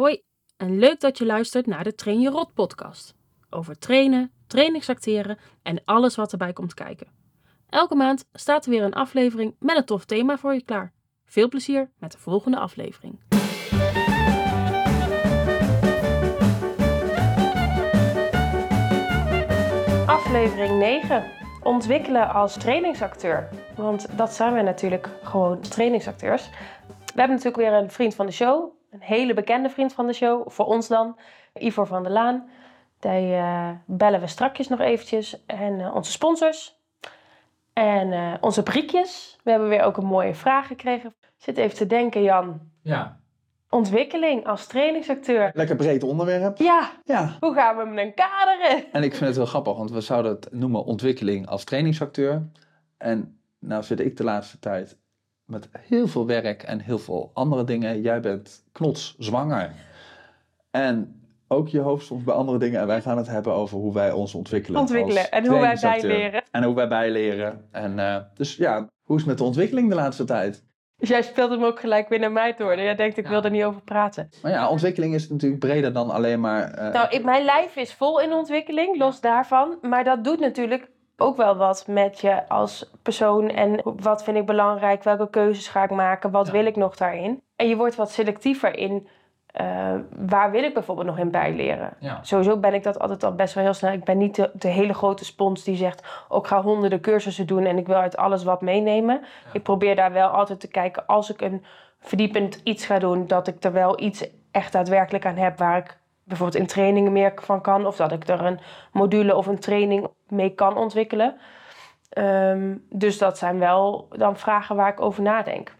Hoi en leuk dat je luistert naar de Train Je Rot podcast. Over trainen, trainingsacteren en alles wat erbij komt kijken. Elke maand staat er weer een aflevering met een tof thema voor je klaar. Veel plezier met de volgende aflevering. Aflevering 9. Ontwikkelen als trainingsacteur. Want dat zijn we natuurlijk gewoon trainingsacteurs. We hebben natuurlijk weer een vriend van de show. Een hele bekende vriend van de show. Voor ons dan. Ivor van der Laan. Die eh, bellen we strakjes nog eventjes. En eh, onze sponsors. En eh, onze briekjes. We hebben weer ook een mooie vraag gekregen. Zit even te denken, Jan. Ja. Ontwikkeling als trainingsacteur. Lekker breed onderwerp. Ja, Ja. hoe gaan we hem dan kaderen? En ik vind het wel grappig, want we zouden het noemen ontwikkeling als trainingsacteur. En nou zit ik de laatste tijd met heel veel werk en heel veel andere dingen. Jij bent knotszwanger. En ook je hoofd soms bij andere dingen. En wij gaan het hebben over hoe wij ons ontwikkelen. Ontwikkelen als en hoe wij bijleren. En hoe wij bijleren. En eh, dus ja, hoe is het met de ontwikkeling de laatste tijd? Dus jij speelt hem ook gelijk weer naar mij door. Jij denkt, ik wil er niet over praten. Maar ja, ontwikkeling is natuurlijk breder dan alleen maar... eh, Nou, ik, mijn lijf is vol in ontwikkeling, los daarvan. Maar dat doet natuurlijk ook wel wat met je als persoon. En wat vind ik belangrijk? Welke keuzes ga ik maken? Wat Ja. wil ik nog daarin? En je wordt wat selectiever in... eh, waar wil ik bijvoorbeeld nog in bijleren? Ja. Sowieso ben ik dat altijd al best wel heel snel. Ik ben niet de, de hele grote spons die zegt... Oh, ik ga honderden cursussen doen en ik wil uit alles wat meenemen. Ik probeer daar wel altijd te kijken als ik een verdiepend iets ga doen... dat ik er wel iets echt daadwerkelijk aan heb... waar ik bijvoorbeeld in trainingen meer van kan... of dat ik er een module of een training mee kan ontwikkelen. Ehm, dus dat zijn wel dan vragen waar ik over nadenk.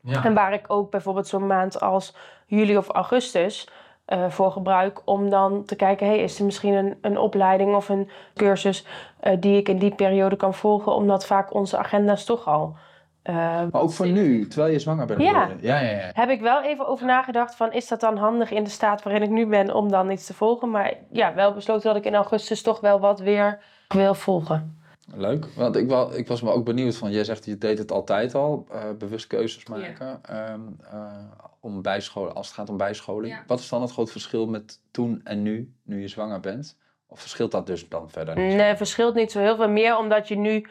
Ja. En waar ik ook bijvoorbeeld zo'n maand als juli of augustus eh, voor gebruik om dan te kijken, hey, is er misschien een, een opleiding of een cursus eh, die ik in die periode kan volgen, omdat vaak onze agenda's toch al. Eh, maar ook voor nu, terwijl je zwanger bent. Ja. ja, ja, ja. heb ik wel even over nagedacht van, is dat dan handig in de staat waarin ik nu ben om dan iets te volgen? Maar ja, wel besloten dat ik in augustus toch wel wat weer wil volgen. Leuk, want ik, ik was me ook benieuwd van, jij zegt je deed het altijd al, eh, bewust keuzes maken ehm, eh, om bijscholen, als het gaat om bijscholing. Ja. Wat is dan het groot verschil met toen en nu, nu je zwanger bent? Of verschilt dat dus dan verder niet? Nee, verschilt niet zo heel veel meer, omdat je nu,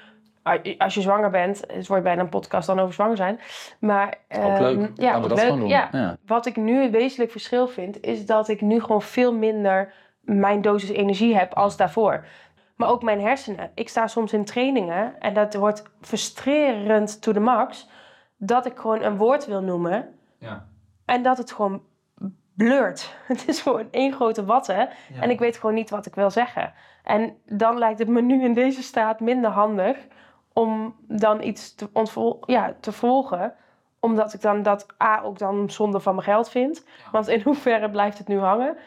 als je zwanger bent, het wordt bijna een podcast dan over zwanger zijn. Maar Ook ehm, leuk, ja, we ook dat leuk, doen. ja. Ja. Wat ik nu het wezenlijk verschil vind, is dat ik nu gewoon veel minder mijn dosis energie heb als daarvoor. Maar ook mijn hersenen. Ik sta soms in trainingen en dat wordt frustrerend to the max. Dat ik gewoon een woord wil noemen Ja. en dat het gewoon blurt. Het is gewoon één grote watten. En ik weet gewoon niet wat ik wil zeggen. En dan lijkt het me nu in deze staat minder handig om dan iets te, ja, te volgen. Omdat ik dan dat A ook dan zonde van mijn geld vind. Want in hoeverre blijft het nu hangen?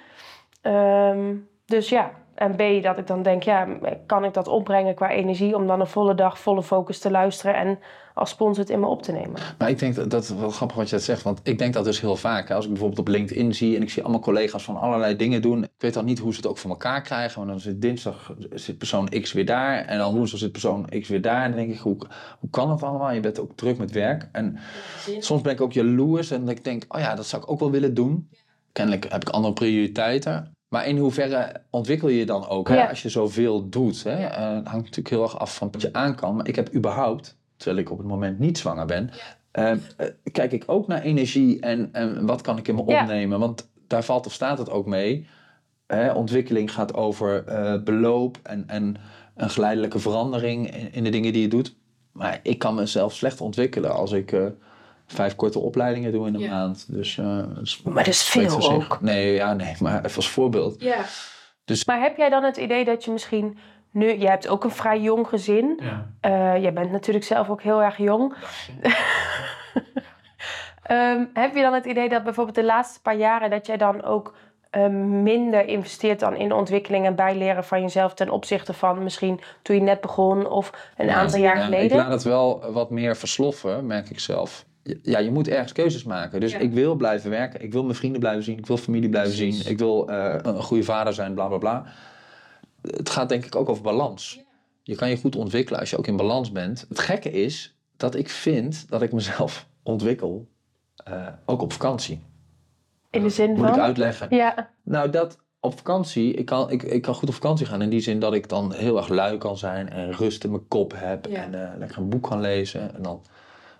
Ehm, dus ja. En B, dat ik dan denk, ja, kan ik dat opbrengen qua energie om dan een volle dag, volle focus te luisteren en als sponsor het in me op te nemen? Maar ik denk dat, dat is wel grappig wat je dat zegt, want ik denk dat dus heel vaak. hè, Als ik bijvoorbeeld op LinkedIn zie en ik zie allemaal collega's van allerlei dingen doen. Ik weet dan niet hoe ze het ook voor elkaar krijgen, want dan zit dinsdag zit persoon X weer daar en dan woensdag zit persoon X weer daar. En dan denk ik, hoe, hoe kan dat allemaal? Je bent ook druk met werk. En soms ben ik ook jaloers en ik denk, oh ja, dat zou ik ook wel willen doen. Kennelijk heb ik andere prioriteiten. Maar in hoeverre ontwikkel je je dan ook hè, Ja. als je zoveel doet? Hè? Eh, het hangt natuurlijk heel erg af van wat je aan kan. Maar ik heb überhaupt, terwijl ik op het moment niet zwanger ben, eh, eh, kijk ik ook naar energie en, en wat kan ik in me opnemen. Want daar valt of staat het ook mee. Hè, ontwikkeling gaat over eh, beloop en, en een geleidelijke verandering in, in de dingen die je doet. Maar ik kan mezelf slecht ontwikkelen als ik vijf korte opleidingen doe in een Ja. maand. Dus, eh, Maar dat is veel ook. Nee, ja, nee, maar even als voorbeeld. Ja. Dus- Maar heb jij dan het idee dat je misschien nu, jij hebt ook een vrij jong gezin. Ja. Eh, jij bent natuurlijk zelf ook heel erg jong. Ehm, heb je dan het idee dat bijvoorbeeld de laatste paar jaren dat jij dan ook eh, minder investeert dan in de ontwikkeling en bijleren van jezelf ten opzichte van misschien toen je net begon of een Ja, aantal jaar ja, geleden? Ik laat het wel wat meer versloffen, merk ik zelf. Ja, je moet ergens keuzes maken. Dus Ja. ik wil blijven werken. Ik wil mijn vrienden blijven zien. Ik wil familie blijven Precies. zien. Ik wil eh, een goede vader zijn, bla bla bla. Het gaat denk ik ook over balans. Je kan je goed ontwikkelen als je ook in balans bent. Het gekke is dat ik vind dat ik mezelf ontwikkel, eh, ook op vakantie. In de zin Moet van? ik uitleggen? Ja, Nou, dat op vakantie, ik kan, ik, ik kan goed op vakantie gaan in die zin dat ik dan heel erg lui kan zijn en rust in mijn kop heb Ja. en eh, lekker een boek kan lezen. En dan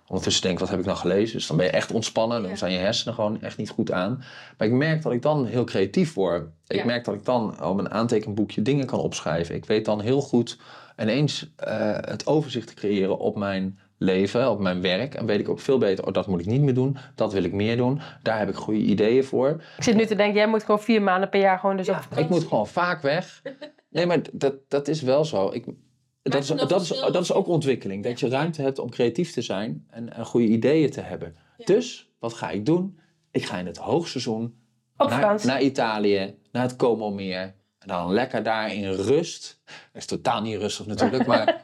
ondertussen denk, wat heb ik nou gelezen? Dus dan ben je echt ontspannen, dan Ja. zijn je hersenen gewoon echt niet goed aan. Maar ik merk dat ik dan heel creatief word. Ik Ja. merk dat ik dan op een aantekenboekje dingen kan opschrijven. Ik weet dan heel goed ineens eh, het overzicht te creëren op mijn leven, op mijn werk. En weet ik ook veel beter, oh, dat moet ik niet meer doen, dat wil ik meer doen. Daar heb ik goede ideeën voor. ik zit nu te denken, jij moet gewoon vier maanden per jaar gewoon dus op Ik moet gewoon vaak weg. Nee, maar dat, dat is wel zo. Ik, dat, is, dat, is, dat is ook ontwikkeling. Dat je ruimte hebt om creatief te zijn en, en goede ideeën te hebben. Dus, wat ga ik doen? Ik ga in het hoogseizoen naar, Italië, naar het Como-meer. En dan lekker daar in rust. Dat is totaal niet rustig natuurlijk, maar...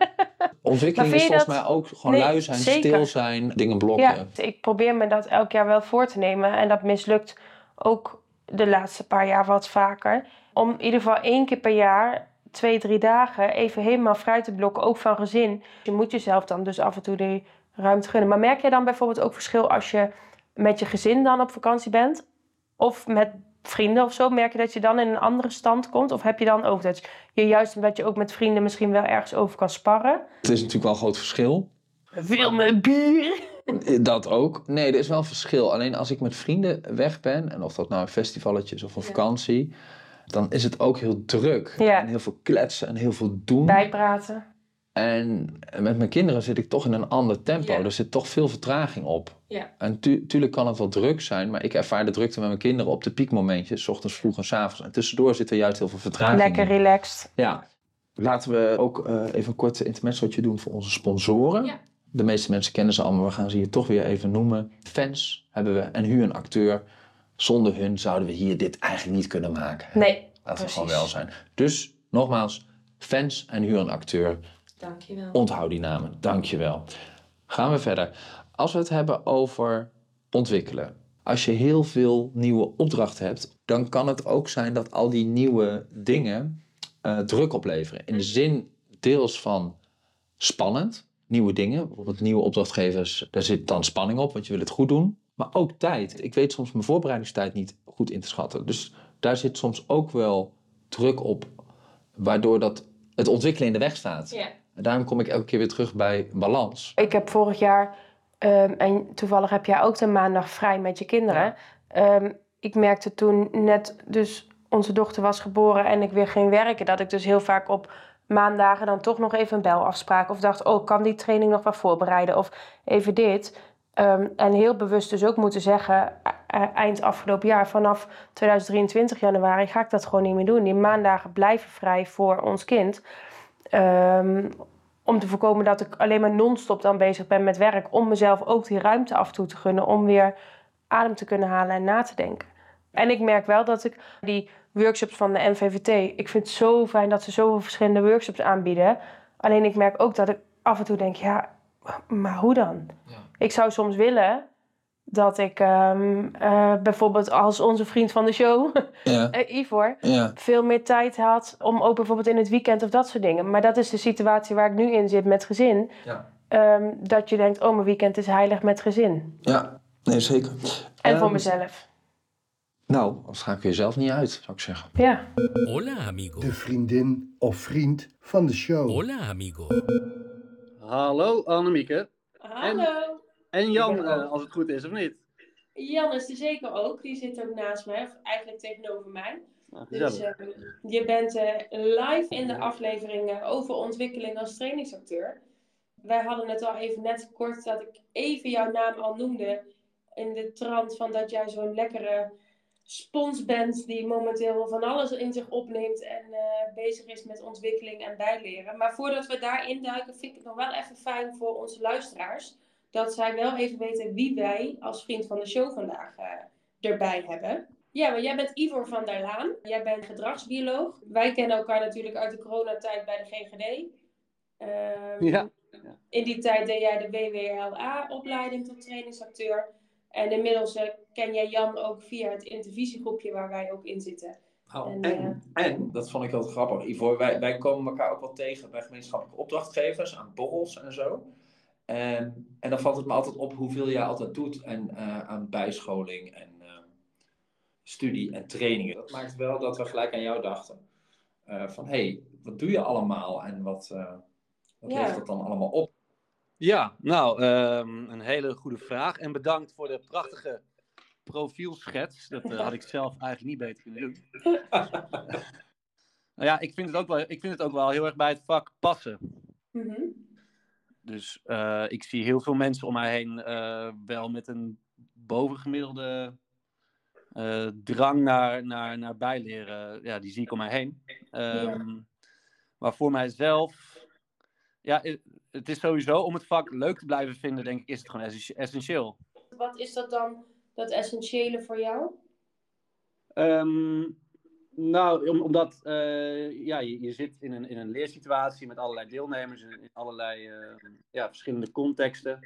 Ontwikkeling Maar is volgens dat- mij ook gewoon Nee, lui zijn, zeker. stil zijn, dingen blokken. Ja, ik probeer me dat elk jaar wel voor te nemen. En dat mislukt ook de laatste paar jaar wat vaker. Om in ieder geval één keer per jaar, twee, drie dagen, even helemaal vrij te blokken, ook van gezin. Je moet jezelf dan dus af en toe die ruimte gunnen. Maar merk je dan bijvoorbeeld ook verschil als je met je gezin dan op vakantie bent? Of met vrienden of zo? Merk je dat je dan in een andere stand komt? Of heb je dan ook dat je juist omdat je ook met vrienden misschien wel ergens over kan sparren? Het is natuurlijk wel een groot verschil. Veel met bier. Dat ook. Nee, er is wel een verschil. Alleen als ik met vrienden weg ben, en of dat nou een festivalletje is of een Ja. vakantie, dan is het ook heel druk. Ja. En heel veel kletsen en heel veel doen. Bijpraten. En met mijn kinderen zit ik toch in een ander tempo. Ja. Er zit toch veel vertraging op. Ja. En tu tuurlijk kan het wel druk zijn, maar ik ervaar de drukte met mijn kinderen op de piekmomentjes, 's ochtends vroeg en 's avonds. En tussendoor zit er juist heel veel vertraging Lekker in. relaxed. Ja. Laten we ook eh, even een kort intermezzootje doen voor onze sponsoren. Ja. De meeste mensen kennen ze allemaal, we gaan ze hier toch weer even noemen. Fans hebben we en Hu een acteur. Zonder hun zouden we hier dit eigenlijk niet kunnen maken. Nee, Laten we gewoon wel zijn. Dus nogmaals, fans en Hu een acteur. Dankjewel. Onthoud die namen. Dankjewel. Gaan we verder. Als we het hebben over ontwikkelen. Als je heel veel nieuwe opdrachten hebt, dan kan het ook zijn dat al die nieuwe dingen eh, druk opleveren. In de zin deels van spannend, nieuwe dingen. Bijvoorbeeld nieuwe opdrachtgevers, daar zit dan spanning op, want je wil het goed doen. Maar ook tijd. Ik weet soms mijn voorbereidingstijd niet goed in te schatten. Dus daar zit soms ook wel druk op, waardoor dat het ontwikkelen in de weg staat. Ja. En daarom kom ik elke keer weer terug bij balans. Ik heb vorig jaar, ehm, en toevallig heb jij ook de maandag vrij met je kinderen. Ehm, ik merkte toen net, dus onze dochter was geboren en ik weer ging werken, dat ik dus heel vaak op maandagen dan toch nog even een belafspraak of dacht, oh, kan die training nog wel voorbereiden of even dit. Ehm, en heel bewust dus ook moeten zeggen, e- e- eind afgelopen jaar, vanaf 2023 januari ga ik dat gewoon niet meer doen. Die maandagen blijven vrij voor ons kind. Ehm, om te voorkomen dat ik alleen maar non-stop dan bezig ben met werk. Om mezelf ook die ruimte af toe te gunnen. Om weer adem te kunnen halen en na te denken. En ik merk wel dat ik die workshops van de NVVT... Ik vind het zo fijn dat ze zoveel verschillende workshops aanbieden. Alleen ik merk ook dat ik af en toe denk... Ja, maar hoe dan? Ik zou soms willen dat ik ehm, eh, bijvoorbeeld als onze vriend van de show... Ja, eh, Ivor ja. veel meer tijd had om ook bijvoorbeeld in het weekend of dat soort dingen. Maar dat is de situatie waar ik nu in zit met gezin. Ja. Ehm, dat je denkt, oh, mijn weekend is heilig met gezin. ja. Nee, zeker. En voor Ehm, mezelf. Nou, anders ga ik er zelf niet uit, zou ik zeggen. Ja. Hola, amigo. de vriendin of vriend van de show. Hola, amigo. Hallo Annemieke. Hallo. En Jan, er ook. eh, als het goed is, of niet? Jan is er zeker ook. Die zit ook naast mij, of eigenlijk tegenover mij. Nou, Dus eh, je bent eh, live in de aflevering over ontwikkeling als trainingsacteur. Wij hadden het al even net kort dat ik even jouw naam al noemde. In de trant van dat jij zo'n lekkere spons bent die momenteel van alles in zich opneemt en bezig is met ontwikkeling en bijleren. Maar voordat we daarin duiken, vind ik het nog wel even fijn voor onze luisteraars. Dat zij wel even weten wie wij als vriend van de show vandaag eh, erbij hebben. Ja, maar jij bent Ivor van der Laan. Jij bent gedragsbioloog. Wij kennen elkaar natuurlijk uit de coronatijd bij de GGD. Ehm, Ja. In die tijd deed jij de WWLA-opleiding tot trainingsacteur. En inmiddels eh, ken jij Jan ook via het intervisiegroepje waar wij ook in zitten. Oh, En, en, en, dat vond ik heel grappig, Ivor, wij, wij komen elkaar ook wel tegen bij gemeenschappelijke opdrachtgevers, aan borrels en zo. En, en dan valt het me altijd op hoeveel jij altijd doet en, eh, aan bijscholing. En, eh, studie en trainingen. Dat maakt wel dat we gelijk aan jou dachten. Eh, van, hé, hey, wat doe je allemaal en wat, uh, wat Ja. levert dat dan allemaal op? Ja, nou, ehm, een hele goede vraag. En bedankt voor de prachtige profielschets. Dat eh, had ik zelf eigenlijk niet beter kunnen doen. nou ja, ik vind, het ook wel, ik vind het ook wel heel erg bij het vak passen. Mhm. Dus eh, ik zie heel veel mensen om mij heen eh, wel met een bovengemiddelde eh, drang naar, naar, naar bijleren. Ja, die zie ik om mij heen. Ehm, Maar voor mijzelf, ja, het- is sowieso om het vak leuk te blijven vinden, denk ik, is het gewoon essentie- essentieel. Wat is dat dan, dat essentiële voor jou? Ehm, nou, om, omdat eh, ja, je, zit in een, in een leersituatie met allerlei deelnemers in, in allerlei eh, ja, verschillende contexten.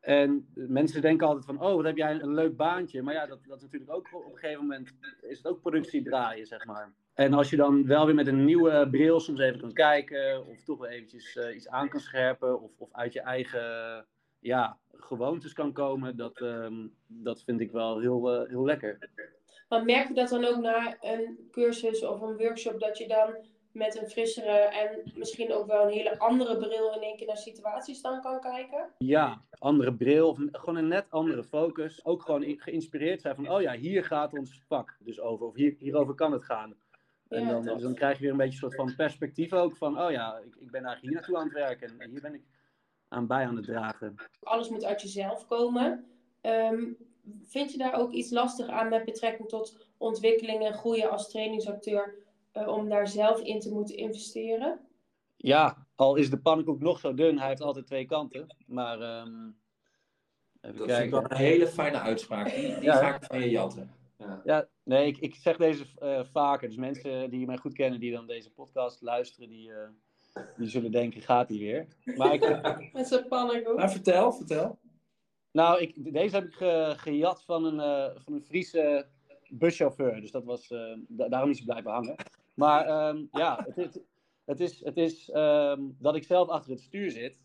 En mensen denken altijd van, oh, wat heb jij een, een leuk baantje. Maar ja, dat, dat is natuurlijk ook op een gegeven moment is het ook productie draaien, zeg maar. En als je dan wel weer met een nieuwe bril soms even kan kijken, of toch wel eventjes eh, iets aan kan scherpen, of, of uit je eigen ja, gewoontes kan komen, dat, ehm, dat vind ik wel heel, eh, heel lekker. Maar merk je dat dan ook na een cursus of een workshop, dat je dan met een frissere en misschien ook wel een hele andere bril in één keer naar situaties dan kan kijken? Ja, andere bril, of gewoon een net andere focus. Ook gewoon geïnspireerd zijn van, oh ja, hier gaat ons vak dus over, of hier, hierover kan het gaan. En dan, dus dan krijg je weer een beetje een soort van perspectief ook van, oh ja, ik, ik ben eigenlijk hier naartoe aan het werken en hier ben ik aan bij aan het dragen. Alles moet uit jezelf komen. Ehm, vind je daar ook iets lastig aan met betrekking tot ontwikkeling en groeien als trainingsacteur, eh, om daar zelf in te moeten investeren? Ja, al is de pannenkoek nog zo dun, hij heeft altijd twee kanten. Maar ehm even Dat vind ik kijken. wel een hele fijne uitspraak. Die, die Ja. ga ik van je jatten. Ja. Ja, nee, ik, ik zeg deze eh, vaker. Dus mensen die mij goed kennen, die dan deze podcast luisteren, die, eh, die zullen denken, gaat die weer. Maar ik, Met zo'n pannenkoek. Maar vertel, vertel. nou, ik, deze heb ik ge- gejat van een, eh, van een Friese buschauffeur. Dus dat was, eh, da- daarom is hij blijven hangen. Maar ehm, ja, het is, het is, het is ehm, dat ik zelf achter het stuur zit,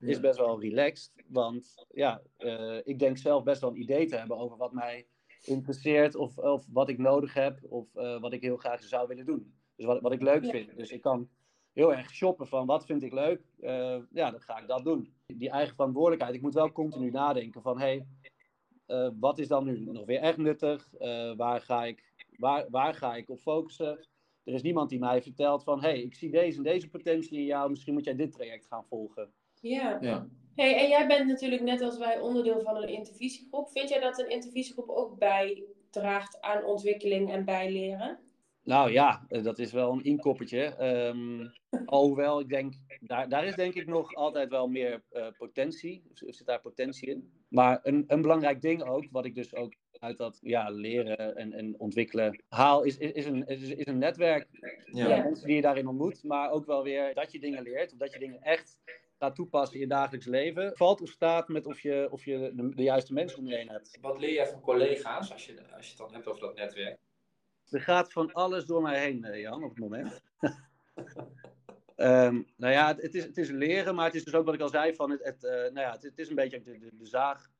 is Ja. best wel relaxed. Want ja, eh, ik denk zelf best wel een idee te hebben over wat mij interesseert of, of wat ik nodig heb of eh, wat ik heel graag zou willen doen. Dus wat, wat ik leuk Ja. vind. Dus ik kan heel erg shoppen van wat vind ik leuk, Eh, ja, dan ga ik dat doen. Die eigen verantwoordelijkheid, ik moet wel continu nadenken van hé, hey, eh, wat is dan nu nog weer echt nuttig? Eh, waar, ga ik, waar, waar ga ik op focussen? Er is niemand die mij vertelt van hé, hey, ik zie deze en deze potentie in jou, misschien moet jij dit traject gaan volgen. Ja. Ja. Hey, en jij bent natuurlijk net als wij onderdeel van een intervisiegroep. Vind jij dat een intervisiegroep ook bijdraagt aan ontwikkeling en bijleren? Nou ja, eh, dat is wel een inkoppertje. Ehm, alhoewel, ik denk, daar, daar is denk ik nog altijd wel meer eh, potentie. Er zit daar potentie in. Maar een, een belangrijk ding ook, wat ik dus ook uit dat ja, leren en, en ontwikkelen haal, is, is, is, een, is, is een netwerk. Ja. Ja, mensen die je daarin ontmoet, maar ook wel weer dat je dingen leert, of dat je dingen echt gaat toepassen in je dagelijks leven. Valt of staat met of je, of je de, de juiste mensen om je heen hebt. Wat leer jij van collega's als je, als je het dan hebt over dat netwerk? Er gaat van alles door mij heen, eh, Jan, op het moment. Ehm, nou ja, het, het, is, het is leren, maar het is dus ook wat ik al zei: van het, het, eh, nou ja, het, het is een beetje de, de, de zaag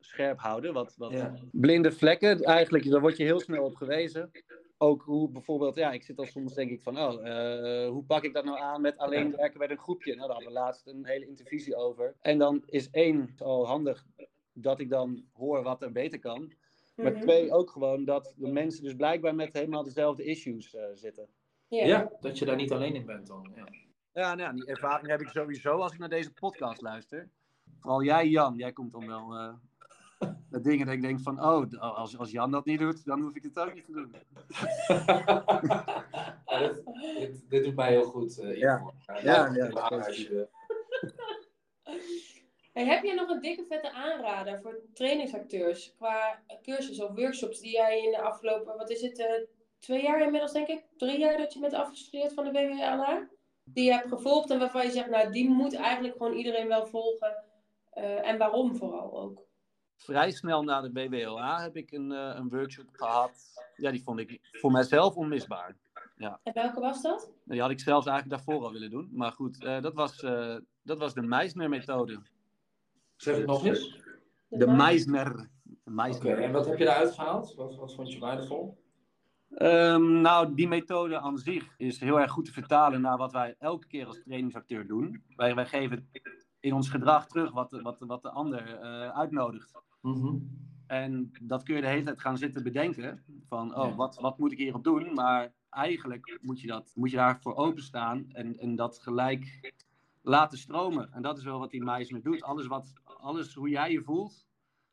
scherp houden. Wat, wat Ja. blinde vlekken, eigenlijk, daar word je heel snel op gewezen. Ook hoe bijvoorbeeld, ja, ik zit al soms denk ik van, oh, eh, hoe pak ik dat nou aan met alleen werken met een groepje? Nou, daar hadden we laatst een hele intervisie over. En dan is één al handig dat ik dan hoor wat er beter kan. Maar Mhm. twee, ook gewoon dat de mensen dus blijkbaar met helemaal dezelfde issues eh, zitten. Ja. Ja, dat je daar niet alleen in bent dan. Ja. Ja, nou ja, die ervaring heb ik sowieso als ik naar deze podcast luister. Vooral jij, Jan, jij komt dan wel eh, met dingen dat ik denk van, oh, d- als, als Jan dat niet doet, dan hoef ik het ook niet te doen. Ja, dit, dit, dit doet mij heel goed, eh Ja. Ja, Ja, ja, ja, Hey, heb jij nog een dikke vette aanrader voor trainingsacteurs qua cursus of workshops die jij in de afgelopen, wat is het, eh, twee jaar inmiddels denk ik, drie jaar dat je bent afgestudeerd van de BWLA? Die je hebt gevolgd en waarvan je zegt, nou die moet eigenlijk gewoon iedereen wel volgen eh, en waarom vooral ook? Vrij snel na de BWLA heb ik een, eh, een workshop gehad. Ja, die vond ik voor mijzelf onmisbaar. En welke was dat? Die had ik zelfs eigenlijk daarvoor al willen doen. Maar goed, dat, was, dat was de Meisner-methode. Zeg het nog eens. De Meisner. Meister. en wat heb je eruit gehaald? Wat, wat vond je waardevol? Ehm, nou, die methode aan zich is heel erg goed te vertalen naar wat wij elke keer als trainingsacteur doen. Wij, wij geven in ons gedrag terug wat, de- wat, de- wat de ander eh, uitnodigt. En dat kun je de hele tijd gaan zitten bedenken. Van, oh, wat, wat moet ik hierop doen? Maar eigenlijk moet je, dat, moet je daarvoor openstaan en, en dat gelijk laten stromen. En dat is wel wat die Meisner doet. Alles, wat, alles hoe jij je voelt,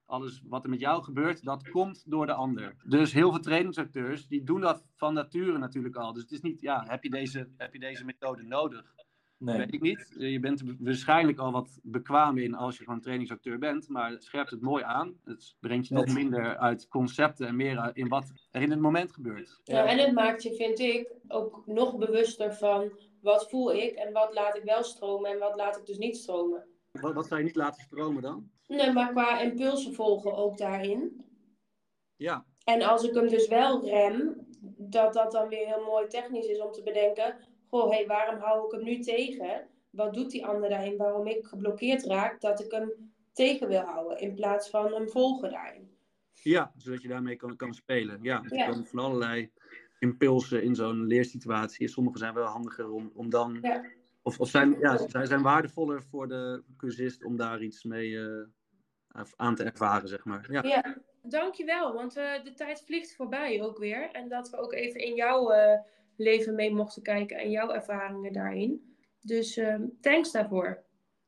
alles wat er met jou gebeurt, dat komt door de ander. Dus heel veel trainingsacteurs, die doen dat van nature natuurlijk al. Dus het is niet, ja, heb je deze, heb je deze methode nodig? Nee. Weet ik niet. Je bent er waarschijnlijk al wat bekwaam in als je gewoon trainingsacteur bent, maar het scherpt het mooi aan. Het brengt je nog minder uit concepten en meer in wat er in het moment gebeurt. Nou, en het maakt je, vind ik, ook nog bewuster van wat voel ik en wat laat ik wel stromen en wat laat ik dus niet stromen. Wat, wat zou je niet laten stromen dan? Nee, maar qua impulsen volgen ook daarin. Ja, En als ik hem dus wel rem, dat dat dan weer heel mooi technisch is om te bedenken: goh, hé, waarom hou ik hem nu tegen? Wat doet die ander daarin? Waarom ik geblokkeerd raak, dat ik hem tegen wil houden in plaats van hem volgen daarin. ja zodat je daarmee kan, kan spelen. Ja, er Ja. komen van allerlei impulsen in zo'n leersituatie. Sommige zijn wel handiger om, om dan. Ja. Of, of zijn, ja, zij zijn waardevoller voor de cursist om daar iets mee eh, aan te ervaren, zeg maar. Ja. Ja, dankjewel, want eh, de tijd vliegt voorbij ook weer. En dat we ook even in jouw eh, leven mee mochten kijken en jouw ervaringen daarin. Dus eh, thanks daarvoor.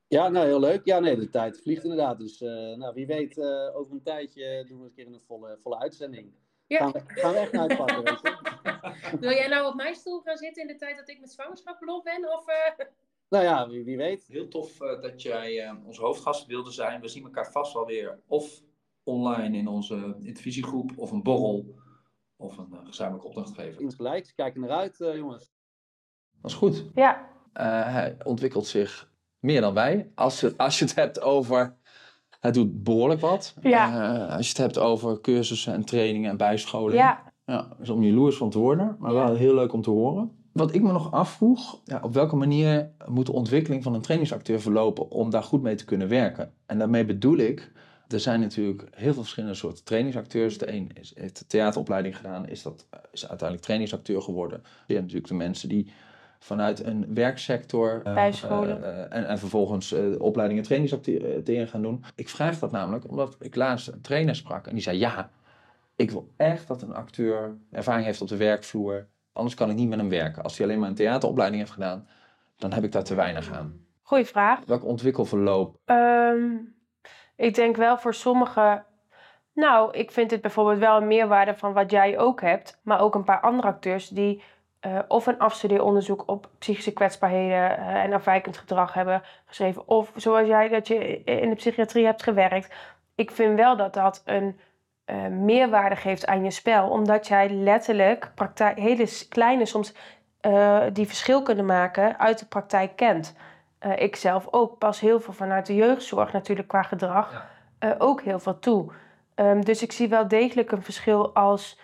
Ja, nou heel leuk. Ja, nee, de tijd vliegt inderdaad. Dus eh, nou, wie weet, eh, over een tijdje doen we een keer een volle, volle uitzending. Ja. Gaan, we, gaan we echt naar uitpakken, weet je. Wil jij nou op mijn stoel gaan zitten in de tijd dat ik met zwangerschap ben? Of, eh? Nou ja, wie, wie weet. Heel tof eh, dat jij eh, onze hoofdgast wilde zijn. We zien elkaar vast wel weer of online in onze intervisiegroep of een borrel of een uh, gezamenlijke opdrachtgever. Insgelijks. Kijk er naar uit, uh, jongens. Dat is goed. Ja. Uh, hij ontwikkelt zich meer dan wij. Als je, als je het hebt over... Hij doet behoorlijk wat. Ja. Uh, als je het hebt over cursussen en trainingen en bijscholing. Ja. Ja, is om jaloers van te worden, maar wel heel leuk om te horen. Wat ik me nog afvroeg, ja, op welke manier moet de ontwikkeling van een trainingsacteur verlopen om daar goed mee te kunnen werken? En daarmee bedoel ik, er zijn natuurlijk heel veel verschillende soorten trainingsacteurs. De een is, heeft de theateropleiding gedaan, is, dat, is uiteindelijk trainingsacteur geworden. Je hebt natuurlijk de mensen die vanuit een werksector uh, bijscholen uh, en, en, vervolgens uh, opleidingen trainingsacteurs gaan doen. Ik vraag dat namelijk omdat ik laatst een trainer sprak en die zei ja, ik wil echt dat een acteur ervaring heeft op de werkvloer. Anders kan ik niet met hem werken. Als hij alleen maar een theateropleiding heeft gedaan, dan heb ik daar te weinig aan. Goeie vraag. Welk ontwikkelverloop? Um, ik denk wel voor sommigen. Nou, ik vind dit bijvoorbeeld wel een meerwaarde van wat jij ook hebt. Maar ook een paar andere acteurs die uh, of een afstudeeronderzoek op psychische kwetsbaarheden uh, en afwijkend gedrag hebben geschreven. Of zoals jij dat je in de psychiatrie hebt gewerkt. Ik vind wel dat dat een uh, meerwaarde geeft aan je spel. Omdat jij letterlijk praktijk, hele kleine, soms die verschil kunnen maken uit de praktijk kent. Ik zelf ook pas heel veel vanuit de jeugdzorg natuurlijk qua gedrag ja. ook heel veel toe. Um, dus ik zie wel degelijk een verschil als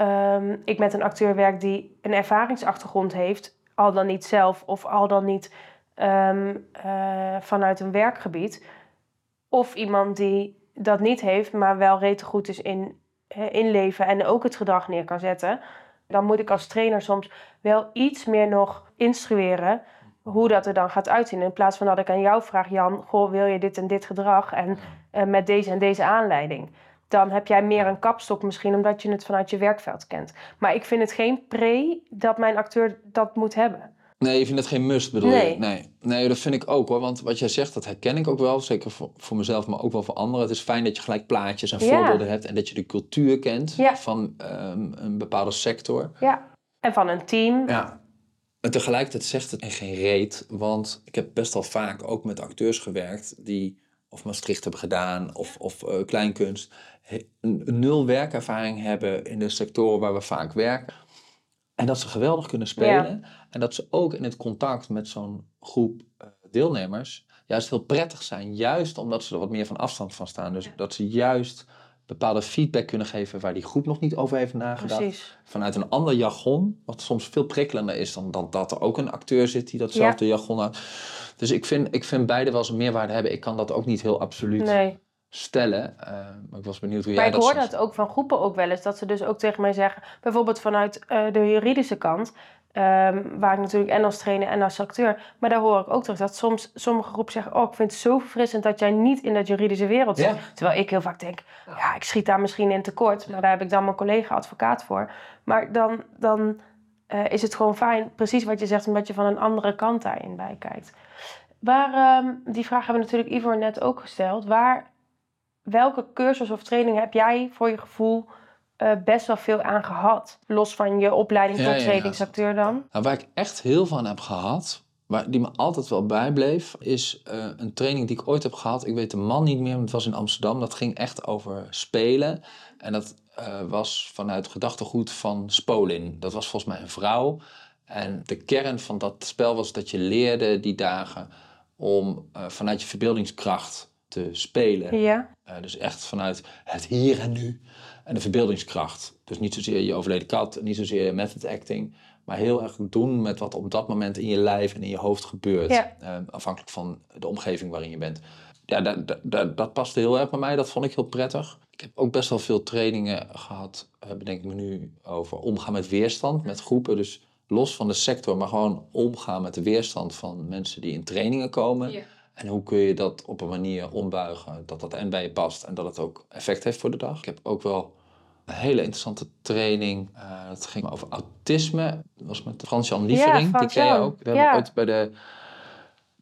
um, ik met een acteur werk die een ervaringsachtergrond heeft. Al dan niet zelf of al dan niet um, vanuit een werkgebied. Of iemand die dat niet heeft, maar wel rete goed is in inleven en ook het gedrag neer kan zetten. Dan moet ik als trainer soms wel iets meer nog instrueren hoe dat er dan gaat uitzien. In plaats van dat ik aan jou vraag, Jan, goh, wil je dit en dit gedrag en met deze en deze aanleiding. Dan heb jij meer een kapstok misschien omdat je het vanuit je werkveld kent. Maar ik vind het geen pre dat mijn acteur dat moet hebben. Nee, je vindt het geen must, bedoel nee. je? Nee. nee, dat vind ik ook hoor. Want wat jij zegt, dat herken ik ook wel. Zeker voor, voor mezelf, maar ook wel voor anderen. Het is fijn dat je gelijk plaatjes en ja. voorbeelden hebt. En dat je de cultuur kent ja. van um, een bepaalde sector. Ja, en van een team. Ja. En tegelijkertijd zegt het geen reet. Want ik heb best wel vaak ook met acteurs gewerkt die of Maastricht hebben gedaan of, of uh, kleinkunst. Een, nul werkervaring hebben in de sectoren waar we vaak werken. En dat ze geweldig kunnen spelen. Ja. En dat ze ook in het contact met zo'n groep uh, deelnemers juist heel prettig zijn. Juist omdat ze er wat meer van afstand van staan. Dus ja. dat ze juist bepaalde feedback kunnen geven waar die groep nog niet over heeft nagedacht. Precies. Vanuit een ander jargon, wat soms veel prikkelender is dan, dan dat er ook een acteur zit die datzelfde ja. jargon had. Dus ik vind, ik vind beide wel eens een meerwaarde hebben. Ik kan dat ook niet heel absoluut nee. stellen. Eh, maar ik was benieuwd hoe Maar jij ik dat hoor soms- dat ook van groepen ook wel eens. Dat ze dus ook tegen mij zeggen, bijvoorbeeld vanuit eh, de juridische kant, ehm, waar ik natuurlijk en als trainer en als acteur, maar daar hoor ik ook terug dat soms sommige groepen zeggen, oh ik vind het zo verfrissend dat jij niet in dat juridische wereld zit. Ja. Terwijl ik heel vaak denk, ja ik schiet daar misschien in tekort, maar daar heb ik dan mijn collega advocaat voor. Maar dan, dan eh, is het gewoon fijn, precies wat je zegt, omdat je van een andere kant daarin bij kijkt. Waar, ehm, die vraag hebben natuurlijk Ivor net ook gesteld. Waar, welke cursus of training heb jij voor je gevoel eh, best wel veel aan gehad? Los van je opleiding tot ja, trainingsacteur dan? Nou, waar ik echt heel van heb gehad, waar, die me altijd wel bijbleef, is eh, een training die ik ooit heb gehad. Ik weet de man niet meer, maar het was in Amsterdam. Dat ging echt over spelen. En dat eh, was vanuit gedachtegoed van Spolin. Dat was volgens mij een vrouw. En de kern van dat spel was dat je leerde die dagen om vanuit je verbeeldingskracht te spelen. Ja. Dus echt vanuit het hier en nu en de verbeeldingskracht. Dus niet zozeer je overleden kat, niet zozeer method acting, maar heel erg doen met wat op dat moment in je lijf en in je hoofd gebeurt. Ja. Eh, afhankelijk van de omgeving waarin je bent. Ja, dat, dat, dat, dat paste heel erg bij mij. Dat vond ik heel prettig. Ik heb ook best wel veel trainingen gehad, uh, bedenk ik me nu, over omgaan met weerstand, met groepen. Dus los van de sector, maar gewoon omgaan met de weerstand van mensen die in trainingen komen. Ja. En hoe kun je dat op een manier ombuigen dat dat en bij je past en dat het ook effect heeft voor de dag. Ik heb ook wel een hele interessante training. eh dat ging over autisme. Dat was met Frans-Jan Lievering. die ken je ook. Daar heb Ja. ik ooit bij de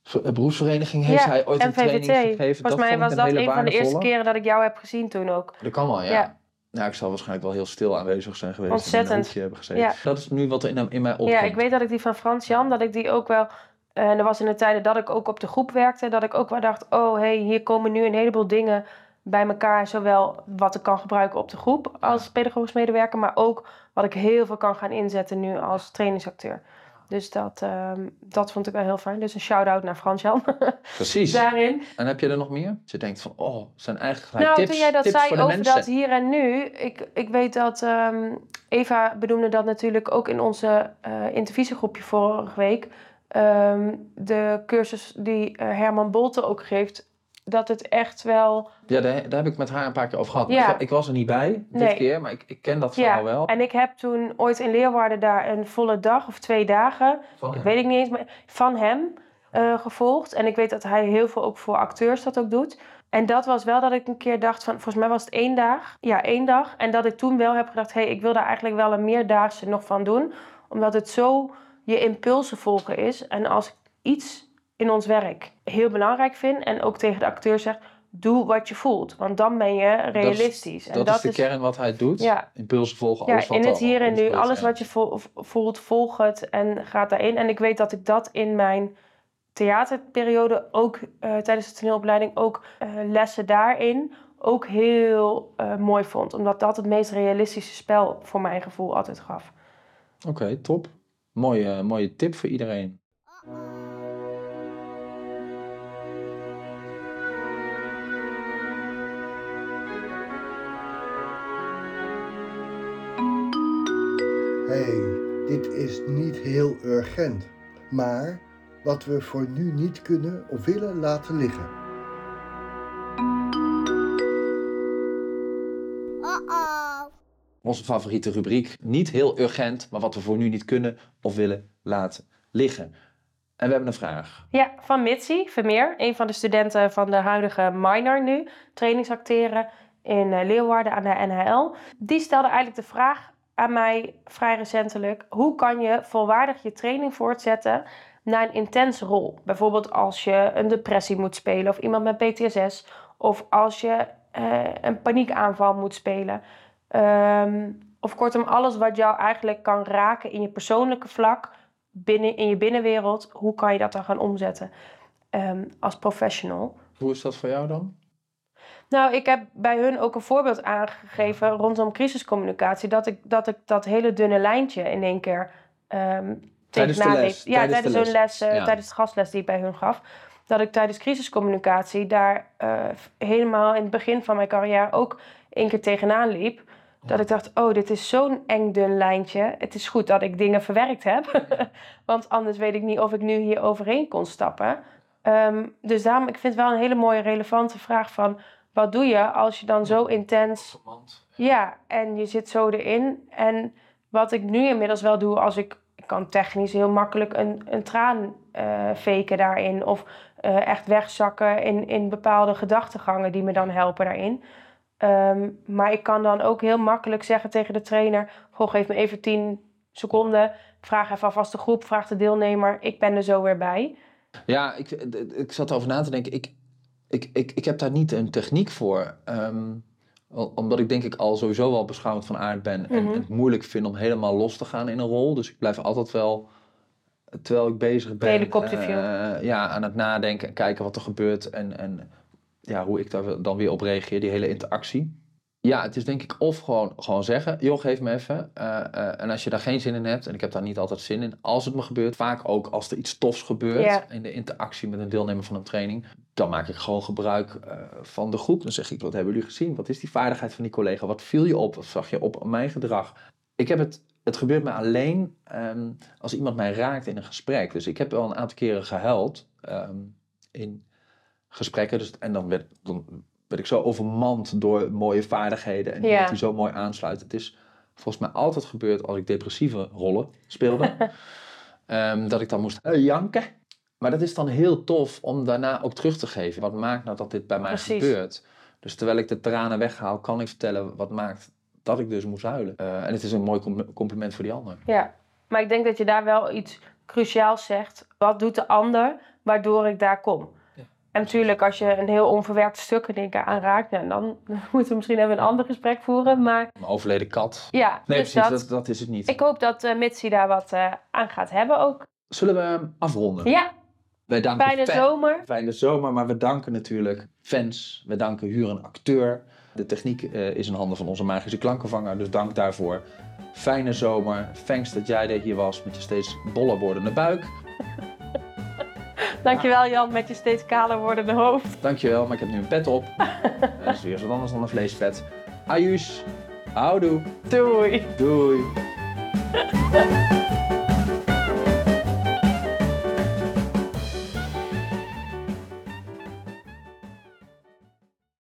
v- beroepsvereniging heeft Ja, hij ooit een training gegeven. Volgens mij vond ik was dat een van de eerste keren dat ik jou heb gezien toen ook. Dat kan wel, ja. Ja. ja. ik zal waarschijnlijk wel heel stil aanwezig zijn geweest. En in Ontzettend. een hoekje hebben gezeten. Ja. Dat is nu wat er in, in mij opkomt. Ja, ik weet dat ik die van Frans Jan, dat ik die ook wel. En dat was in de tijden dat ik ook op de groep werkte, dat ik ook wel dacht: oh hey, hier komen nu een heleboel dingen bij elkaar. Zowel wat ik kan gebruiken op de groep als pedagogisch medewerker, maar ook wat ik heel veel kan gaan inzetten nu als trainingsacteur. Dus dat, ehm, dat vond ik wel heel fijn. Dus een shout-out naar Frans Jan Precies. daarin. En heb je er nog meer? Je denkt van, oh, zijn eigenlijk gelijk Nou, tips, toen jij dat zei over mensen. dat hier en nu. Ik, ik weet dat ehm, Eva benoemde dat natuurlijk ook in onze eh intervisiegroepje vorige week. Ehm, de cursus die eh, Herman Bolte ook geeft. Dat het echt wel. Ja, daar, daar heb ik met haar een paar keer over gehad. Ja. Ik, ik was er niet bij dit Nee. keer, maar ik, ik ken dat Ja, verhaal wel. en ik heb toen ooit in Leeuwarden daar een volle dag of twee dagen. Ik weet ik niet eens, maar van hem eh, gevolgd. En ik weet dat hij heel veel ook voor acteurs dat ook doet. En dat was wel dat ik een keer dacht van, volgens mij was het één dag. Ja, één dag. En dat ik toen wel heb gedacht, hé, hey, ik wil daar eigenlijk wel een meerdaagse nog van doen. Omdat het zo je impulsen volgen is. En als ik iets in ons werk heel belangrijk vind en ook tegen de acteur zeg, doe wat je voelt. Want dan ben je realistisch. Dat, en is de kern wat hij doet. Ja. Impulsen volgen, ja, alles wat in het hier en nu, alles ja. wat je vo- voelt, volg het en gaat daarin. En ik weet dat ik dat in mijn theaterperiode, ook eh, tijdens de toneelopleiding, ook eh, lessen daarin, ook heel eh, mooi vond. Omdat dat het meest realistische spel voor mijn gevoel altijd gaf. Oké, top. Mooie, mooie tip voor iedereen. hey, dit is niet heel urgent, maar wat we voor nu niet kunnen of willen laten liggen. Onze favoriete rubriek. Niet heel urgent, maar wat we voor nu niet kunnen of willen laten liggen. En we hebben een vraag. Ja, van Mitsi Vermeer, een van de studenten van de huidige minor nu, trainingsacteren in eh, Leeuwarden aan de NHL. Die stelde eigenlijk de vraag aan mij vrij recentelijk: hoe kan je volwaardig je training voortzetten na een intense rol? Bijvoorbeeld als je een depressie moet spelen of iemand met PTSS, of als je eh, een paniekaanval moet spelen. Ehm, of kortom, alles wat jou eigenlijk kan raken in je persoonlijke vlak, binnen, in je binnenwereld, hoe kan je dat dan gaan omzetten ehm, als professional? Hoe is dat voor jou dan? Nou, ik heb bij hun ook een voorbeeld aangegeven rondom crisiscommunicatie. Dat ik dat, ik dat hele dunne lijntje in één keer ehm Tijdens de tegenaan les. Ja, tijdens de tijdens hun les. les, Ja. tijdens de gastles die ik bij hun gaf. Dat ik tijdens crisiscommunicatie daar eh, helemaal in het begin van mijn carrière ook één keer tegenaan liep. Dat ik dacht, oh, dit is zo'n eng dun lijntje. Het is goed dat ik dingen verwerkt heb. Want anders weet ik niet of ik nu hier overheen kon stappen. Ehm, dus daarom, ik vind het wel een hele mooie relevante vraag van... wat doe je als je dan zo intens ja, en je zit zo erin. En wat ik nu inmiddels wel doe, als ik, ik kan technisch heel makkelijk een, een traan eh faken daarin. Of eh, echt wegzakken in, in bepaalde gedachtegangen die me dan helpen daarin. Ehm, maar ik kan dan ook heel makkelijk zeggen tegen de trainer: Goh, geef me even 10 seconden. Vraag even alvast de groep, vraag de deelnemer. Ik ben er zo weer bij. Ja, ik, ik zat erover na te denken. Ik, ik, ik, ik heb daar niet een techniek voor. Ehm, omdat ik denk ik al sowieso wel beschouwend van aard ben. En Mhm. het moeilijk vind om helemaal los te gaan in een rol. Dus ik blijf altijd wel, terwijl ik bezig ben... Helikopterview. eh, ja, aan het nadenken en kijken wat er gebeurt. En, en ja, hoe ik daar dan weer op reageer, die hele interactie. Ja, het is denk ik of gewoon, gewoon zeggen, joh, geef me even. Eh, eh, en als je daar geen zin in hebt, en ik heb daar niet altijd zin in, als het me gebeurt, vaak ook als er iets tofs gebeurt Ja. in de interactie met een deelnemer van een training, dan maak ik gewoon gebruik eh, van de groep. Dan zeg ik, wat hebben jullie gezien? Wat is die vaardigheid van die collega? Wat viel je op? Wat zag je op mijn gedrag? Ik heb het, het gebeurt me alleen ehm, als iemand mij raakt in een gesprek. Dus ik heb wel een aantal keren gehuild ehm, in gesprekken. Dus, en dan werd, dan werd ik zo overmand door mooie vaardigheden en Ja. iemand die zo mooi aansluit. Het is volgens mij altijd gebeurd als ik depressieve rollen speelde. ehm, dat ik dan moest eh, janken. Maar dat is dan heel tof om daarna ook terug te geven. Wat maakt nou dat dit bij mij Precies. gebeurt? Dus terwijl ik de tranen weghaal, kan ik vertellen wat maakt dat ik dus moest huilen. Eh, en het is een mooi com- compliment voor die ander. Ja, maar ik denk dat je daar wel iets cruciaals zegt. Wat doet de ander waardoor ik daar kom? En natuurlijk, als je een heel onverwerkt stuk in één keer aanraakt, nou, dan moeten we misschien even een ander gesprek voeren. Maar Mijn overleden kat. ja, Nee, dus precies, dat, dat, dat is het niet. ik hoop dat eh Mitsi daar wat eh, aan gaat hebben ook. Zullen we afronden? Ja, Wij danken fijne fan- zomer. Fijne zomer, maar we danken natuurlijk fans. We danken Huur een acteur. De techniek eh, is in handen van onze magische klankenvanger, dus dank daarvoor. Fijne zomer. Thanks dat jij er hier was met je steeds boller wordende buik. Dankjewel Jan met je steeds kaler wordende hoofd. Dankjewel, maar ik heb nu een pet op. Dat is weer wat anders dan een vleespet. Ayush. Houdoe. Doei. Doei.